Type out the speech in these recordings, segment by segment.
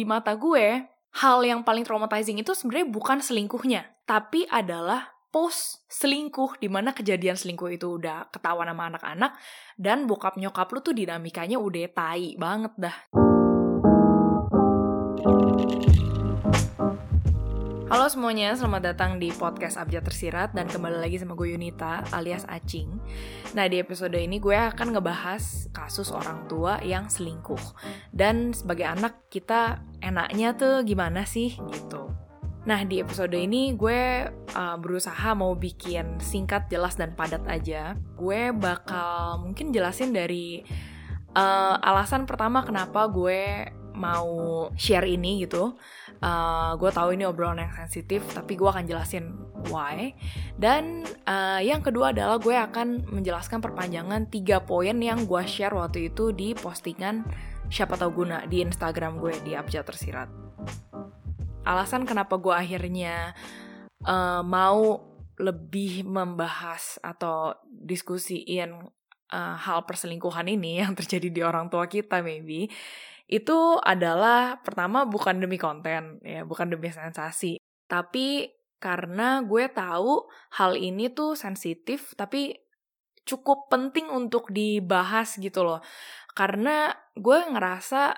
di mata gue hal yang paling traumatizing itu sebenarnya bukan selingkuhnya tapi adalah post selingkuh di mana kejadian selingkuh itu udah ketahuan sama anak-anak dan bokap nyokap lu tuh dinamikanya udah tai banget dah. Halo semuanya, selamat datang di podcast Abjad Tersirat dan kembali lagi sama gue Yunita alias Acing. Nah di episode ini gue akan ngebahas kasus orang tua yang selingkuh dan sebagai anak kita enaknya tuh gimana sih gitu. Nah di episode ini gue uh, berusaha mau bikin singkat, jelas dan padat aja. Gue bakal mungkin jelasin dari uh, alasan pertama kenapa gue mau share ini gitu uh, gue tahu ini obrolan yang sensitif tapi gue akan jelasin why. Dan uh, yang kedua adalah gue akan menjelaskan perpanjangan tiga poin yang gue share waktu itu di postingan siapa tahu guna di Instagram gue di Abjad Tersirat. Alasan kenapa gue akhirnya uh, mau lebih membahas atau diskusiin uh, hal perselingkuhan ini yang terjadi di orang tua kita maybe itu adalah pertama bukan demi konten ya bukan demi sensasi tapi karena gue tahu hal ini tuh sensitif tapi cukup penting untuk dibahas gitu loh. Karena gue ngerasa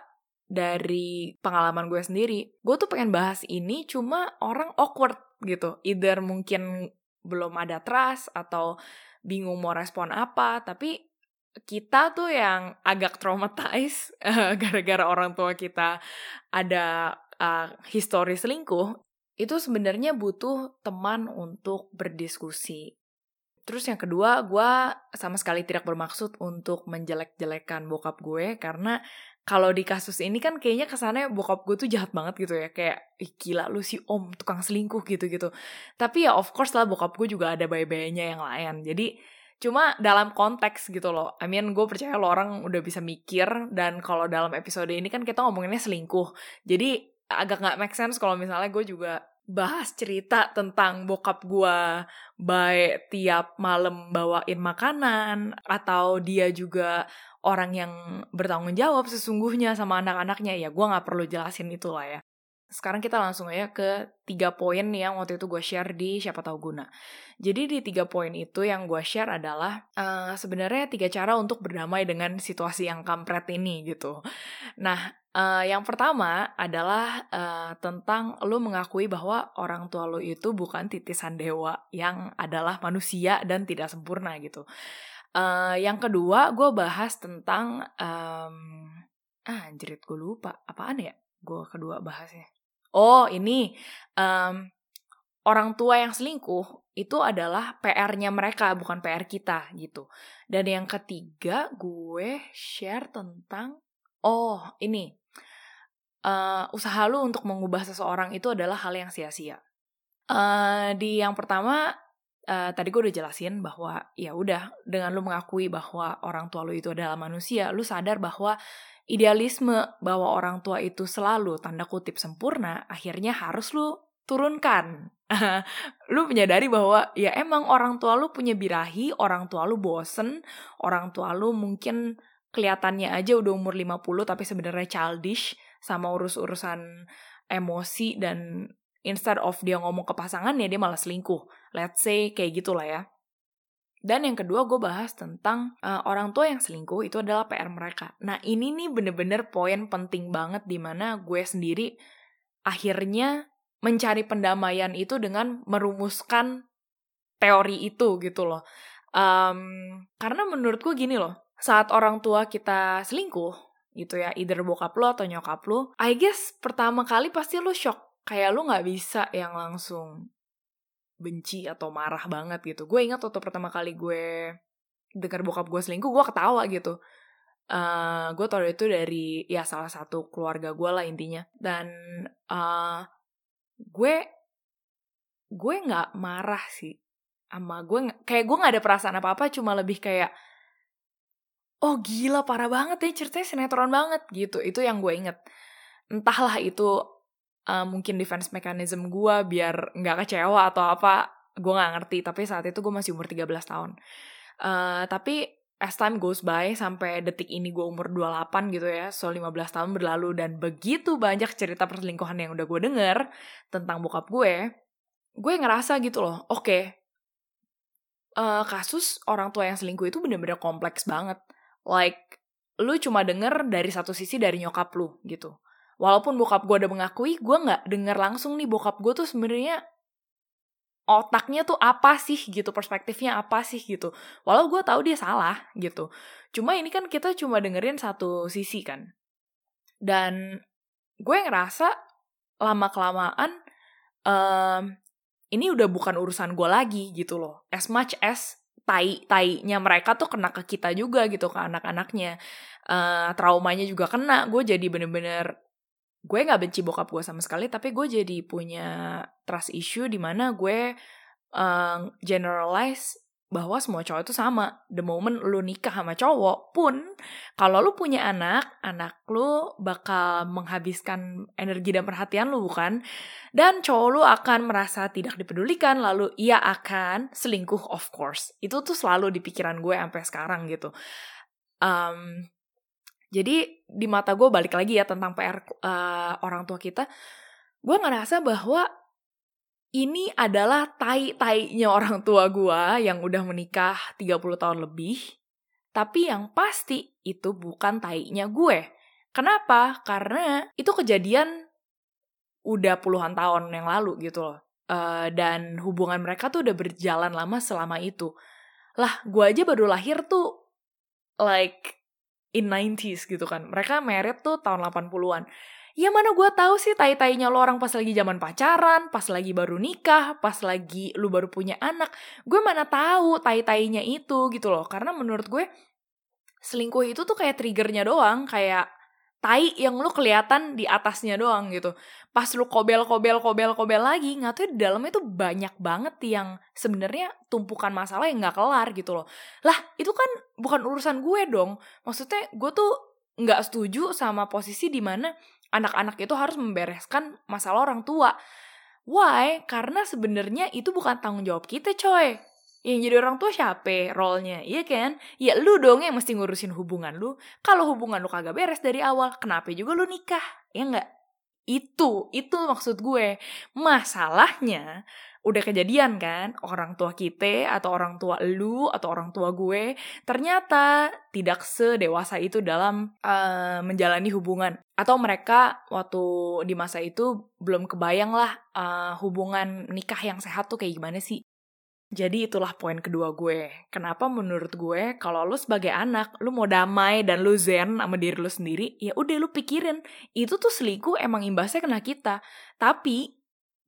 dari pengalaman gue sendiri gue tuh pengen bahas ini cuma orang awkward gitu either mungkin belum ada trust atau bingung mau respon apa tapi kita tuh yang agak traumatized gara-gara orang tua kita ada uh, histori selingkuh, itu sebenarnya butuh teman untuk berdiskusi. Terus yang kedua, gue sama sekali tidak bermaksud untuk menjelek-jelekan bokap gue karena kalau di kasus ini kan kayaknya kesannya bokap gue tuh jahat banget gitu ya kayak Ih, gila lu si om tukang selingkuh gitu gitu. Tapi ya of course lah bokap gue juga ada bayi-bayinya yang lain. Jadi Cuma dalam konteks gitu loh. I mean, gue percaya lo orang udah bisa mikir. Dan kalau dalam episode ini kan kita ngomonginnya selingkuh. Jadi agak gak make sense kalau misalnya gue juga bahas cerita tentang bokap gue baik tiap malam bawain makanan. Atau dia juga orang yang bertanggung jawab sesungguhnya sama anak-anaknya. Ya gue gak perlu jelasin itu lah ya sekarang kita langsung aja ke tiga poin yang waktu itu gue share di siapa tahu guna. Jadi di tiga poin itu yang gue share adalah uh, sebenarnya tiga cara untuk berdamai dengan situasi yang kampret ini gitu. Nah, uh, yang pertama adalah uh, tentang lo mengakui bahwa orang tua lo itu bukan titisan dewa yang adalah manusia dan tidak sempurna gitu. Uh, yang kedua, gue bahas tentang um, ah anjrit gue lupa apaan ya gue kedua bahasnya oh ini um, orang tua yang selingkuh itu adalah PR-nya mereka bukan PR kita gitu. Dan yang ketiga gue share tentang oh ini uh, usaha lu untuk mengubah seseorang itu adalah hal yang sia-sia. Uh, di yang pertama uh, tadi gue udah jelasin bahwa ya udah dengan lu mengakui bahwa orang tua lu itu adalah manusia, lu sadar bahwa idealisme bahwa orang tua itu selalu tanda kutip sempurna akhirnya harus lu turunkan. lu menyadari bahwa ya emang orang tua lu punya birahi, orang tua lu bosen, orang tua lu mungkin kelihatannya aja udah umur 50 tapi sebenarnya childish sama urus-urusan emosi dan instead of dia ngomong ke pasangan ya dia malah selingkuh. Let's say kayak gitulah ya. Dan yang kedua gue bahas tentang uh, orang tua yang selingkuh itu adalah PR mereka. Nah ini nih bener-bener poin penting banget di mana gue sendiri akhirnya mencari pendamaian itu dengan merumuskan teori itu gitu loh. Um, karena menurut gue gini loh, saat orang tua kita selingkuh gitu ya, either bokap lo atau nyokap lo, I guess pertama kali pasti lo shock. Kayak lo gak bisa yang langsung benci atau marah banget gitu. Gue ingat waktu pertama kali gue dengar bokap gue selingkuh, gue ketawa gitu. Uh, gue tau itu dari ya salah satu keluarga gue lah intinya. Dan uh, gue gue nggak marah sih sama gue kayak gue nggak ada perasaan apa apa cuma lebih kayak oh gila parah banget ya ceritanya sinetron banget gitu itu yang gue inget entahlah itu uh, mungkin defense mechanism gue biar nggak kecewa atau apa gue nggak ngerti tapi saat itu gue masih umur 13 tahun uh, tapi as time goes by sampai detik ini gue umur 28 gitu ya, so 15 tahun berlalu dan begitu banyak cerita perselingkuhan yang udah gue denger tentang bokap gue, gue ngerasa gitu loh, oke, okay, uh, kasus orang tua yang selingkuh itu bener-bener kompleks banget. Like, lu cuma denger dari satu sisi dari nyokap lu gitu. Walaupun bokap gue udah mengakui, gue nggak denger langsung nih bokap gue tuh sebenarnya otaknya tuh apa sih gitu perspektifnya apa sih gitu. Walau gue tahu dia salah gitu. Cuma ini kan kita cuma dengerin satu sisi kan. Dan gue ngerasa lama kelamaan um, ini udah bukan urusan gue lagi gitu loh. As much as tai tainya mereka tuh kena ke kita juga gitu ke anak-anaknya. Uh, traumanya juga kena. Gue jadi bener-bener gue nggak benci bokap gue sama sekali tapi gue jadi punya trust issue di mana gue uh, generalize bahwa semua cowok itu sama. The moment lu nikah sama cowok pun, kalau lu punya anak, anak lu bakal menghabiskan energi dan perhatian lu bukan? Dan cowok lu akan merasa tidak dipedulikan, lalu ia akan selingkuh of course. Itu tuh selalu di pikiran gue sampai sekarang gitu. Um, jadi di mata gue balik lagi ya tentang PR uh, eh, orang tua kita, gue ngerasa bahwa ini adalah tai-tainya orang tua gue yang udah menikah 30 tahun lebih. Tapi yang pasti itu bukan tainya gue. Kenapa? Karena itu kejadian udah puluhan tahun yang lalu gitu loh. Uh, dan hubungan mereka tuh udah berjalan lama selama itu. Lah, gue aja baru lahir tuh like in 90s gitu kan. Mereka merit tuh tahun 80-an. Ya mana gue tahu sih tai-tainya lo orang pas lagi zaman pacaran, pas lagi baru nikah, pas lagi lu baru punya anak. Gue mana tahu tai-tainya itu gitu loh. Karena menurut gue selingkuh itu tuh kayak triggernya doang, kayak tai yang lu kelihatan di atasnya doang gitu. Pas lu kobel kobel kobel kobel lagi, nggak tahu di dalamnya tuh banyak banget yang sebenarnya tumpukan masalah yang nggak kelar gitu loh. Lah itu kan bukan urusan gue dong. Maksudnya gue tuh nggak setuju sama posisi di mana anak-anak itu harus membereskan masalah orang tua. Why? Karena sebenarnya itu bukan tanggung jawab kita, coy yang jadi orang tua siapa role-nya, iya kan? Ya lu dong yang mesti ngurusin hubungan lu. Kalau hubungan lu kagak beres dari awal, kenapa juga lu nikah? Ya enggak? Itu, itu maksud gue. Masalahnya, udah kejadian kan, orang tua kita atau orang tua lu atau orang tua gue ternyata tidak sedewasa itu dalam uh, menjalani hubungan. Atau mereka waktu di masa itu belum kebayang lah uh, hubungan nikah yang sehat tuh kayak gimana sih. Jadi itulah poin kedua gue. Kenapa menurut gue kalau lu sebagai anak, lu mau damai dan lu zen sama diri lu sendiri, ya udah lu pikirin. Itu tuh selingkuh emang imbasnya kena kita. Tapi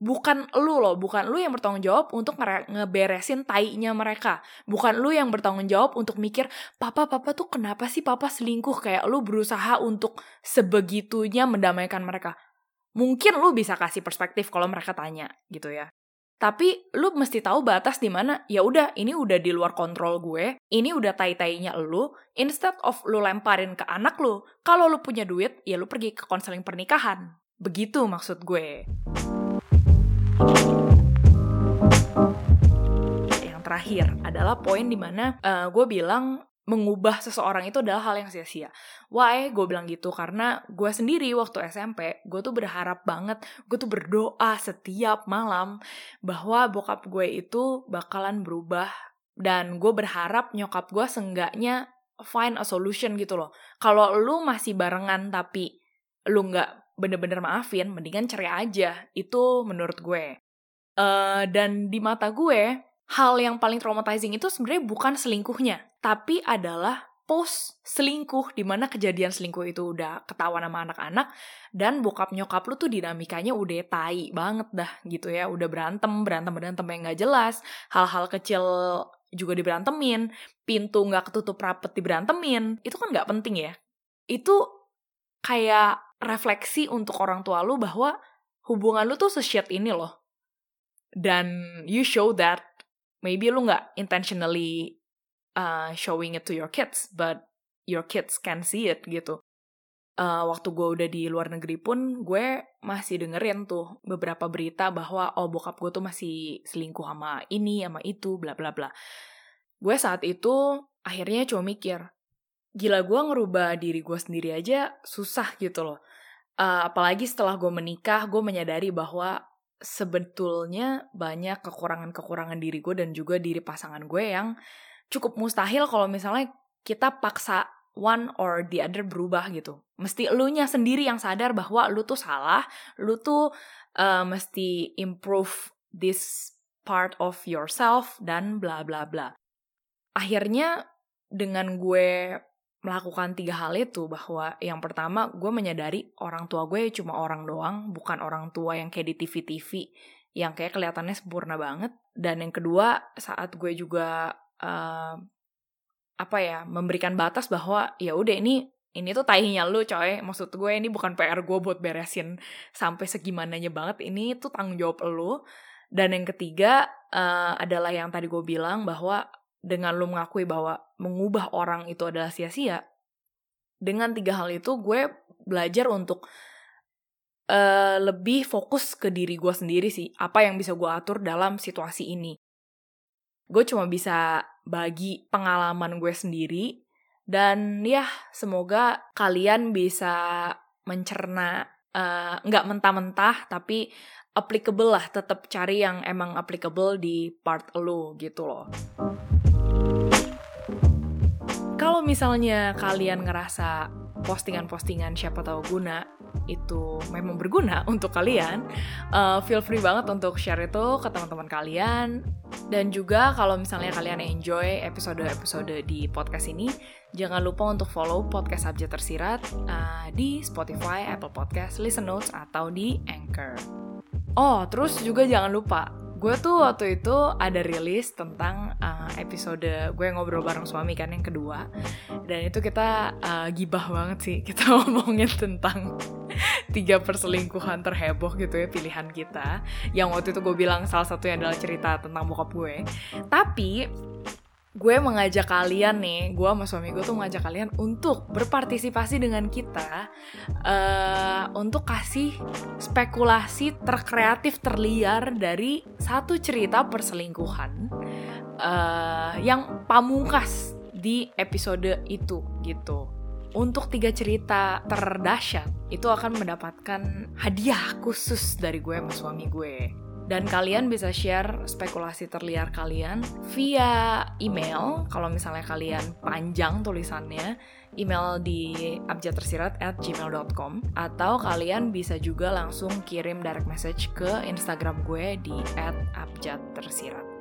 bukan lu loh, bukan lu yang bertanggung jawab untuk ngeberesin tainya mereka. Bukan lu yang bertanggung jawab untuk mikir, papa papa tuh kenapa sih papa selingkuh kayak lu berusaha untuk sebegitunya mendamaikan mereka. Mungkin lu bisa kasih perspektif kalau mereka tanya gitu ya. Tapi lu mesti tahu batas di mana. Ya udah, ini udah di luar kontrol gue. Ini udah tai-tainya lu. Instead of lu lemparin ke anak lu, kalau lu punya duit, ya lu pergi ke konseling pernikahan. Begitu maksud gue. Yang terakhir adalah poin di mana uh, gue bilang mengubah seseorang itu adalah hal yang sia-sia. Why? Gue bilang gitu karena gue sendiri waktu SMP, gue tuh berharap banget, gue tuh berdoa setiap malam bahwa bokap gue itu bakalan berubah dan gue berharap nyokap gue senggaknya find a solution gitu loh. Kalau lu masih barengan tapi lu nggak bener-bener maafin, mendingan cerai aja. Itu menurut gue. Uh, dan di mata gue, hal yang paling traumatizing itu sebenarnya bukan selingkuhnya, tapi adalah post selingkuh di mana kejadian selingkuh itu udah ketahuan sama anak-anak dan bokap nyokap lu tuh dinamikanya udah tai banget dah gitu ya. Udah berantem berantem berantem yang nggak jelas hal-hal kecil juga diberantemin pintu nggak ketutup rapet diberantemin itu kan nggak penting ya. Itu kayak refleksi untuk orang tua lu bahwa hubungan lu tuh seshit ini loh. Dan you show that maybe lu nggak intentionally uh, showing it to your kids, but your kids can see it gitu. Uh, waktu gue udah di luar negeri pun gue masih dengerin tuh beberapa berita bahwa oh bokap gue tuh masih selingkuh sama ini sama itu bla bla bla. gue saat itu akhirnya cuma mikir, gila gue ngerubah diri gue sendiri aja susah gitu loh. Uh, apalagi setelah gue menikah, gue menyadari bahwa sebetulnya banyak kekurangan-kekurangan diri gue dan juga diri pasangan gue yang cukup mustahil kalau misalnya kita paksa one or the other berubah gitu. Mesti lu nya sendiri yang sadar bahwa lu tuh salah, lu tuh uh, mesti improve this part of yourself dan bla bla bla. Akhirnya dengan gue melakukan tiga hal itu bahwa yang pertama gue menyadari orang tua gue cuma orang doang bukan orang tua yang kayak di TV-TV yang kayak kelihatannya sempurna banget. Dan yang kedua saat gue juga uh, apa ya memberikan batas bahwa ya udah ini ini tuh tahinya lu coy. Maksud gue ini bukan PR gue buat beresin sampai segimananya banget. Ini tuh tanggung jawab lu. Dan yang ketiga uh, adalah yang tadi gue bilang bahwa dengan lu mengakui bahwa mengubah orang itu adalah sia-sia, dengan tiga hal itu gue belajar untuk uh, lebih fokus ke diri gue sendiri sih. Apa yang bisa gue atur dalam situasi ini. Gue cuma bisa bagi pengalaman gue sendiri. Dan ya, semoga kalian bisa mencerna uh, nggak mentah-mentah, tapi applicable lah. Tetap cari yang emang applicable di part lo gitu loh kalau misalnya kalian ngerasa postingan-postingan siapa tahu guna itu memang berguna untuk kalian, uh, feel free banget untuk share itu ke teman-teman kalian. Dan juga kalau misalnya kalian enjoy episode-episode di podcast ini, jangan lupa untuk follow podcast Abjad Tersirat uh, di Spotify, Apple Podcast, Listen Notes, atau di Anchor. Oh, terus juga jangan lupa gue tuh waktu itu ada rilis tentang uh, episode gue ngobrol bareng suami kan yang kedua. Dan itu kita uh, gibah banget sih. Kita ngomongin tentang tiga perselingkuhan terheboh gitu ya pilihan kita. Yang waktu itu gue bilang salah satunya adalah cerita tentang bokap gue. Tapi gue mengajak kalian nih, gue sama suami gue tuh mengajak kalian untuk berpartisipasi dengan kita uh, untuk kasih spekulasi terkreatif terliar dari satu cerita perselingkuhan uh, yang pamungkas di episode itu gitu. Untuk tiga cerita terdahsyat itu akan mendapatkan hadiah khusus dari gue sama suami gue. Dan kalian bisa share spekulasi terliar kalian via email. Kalau misalnya kalian panjang tulisannya, email di abjadtersirat at gmail.com atau kalian bisa juga langsung kirim direct message ke Instagram gue di at abjadtersirat.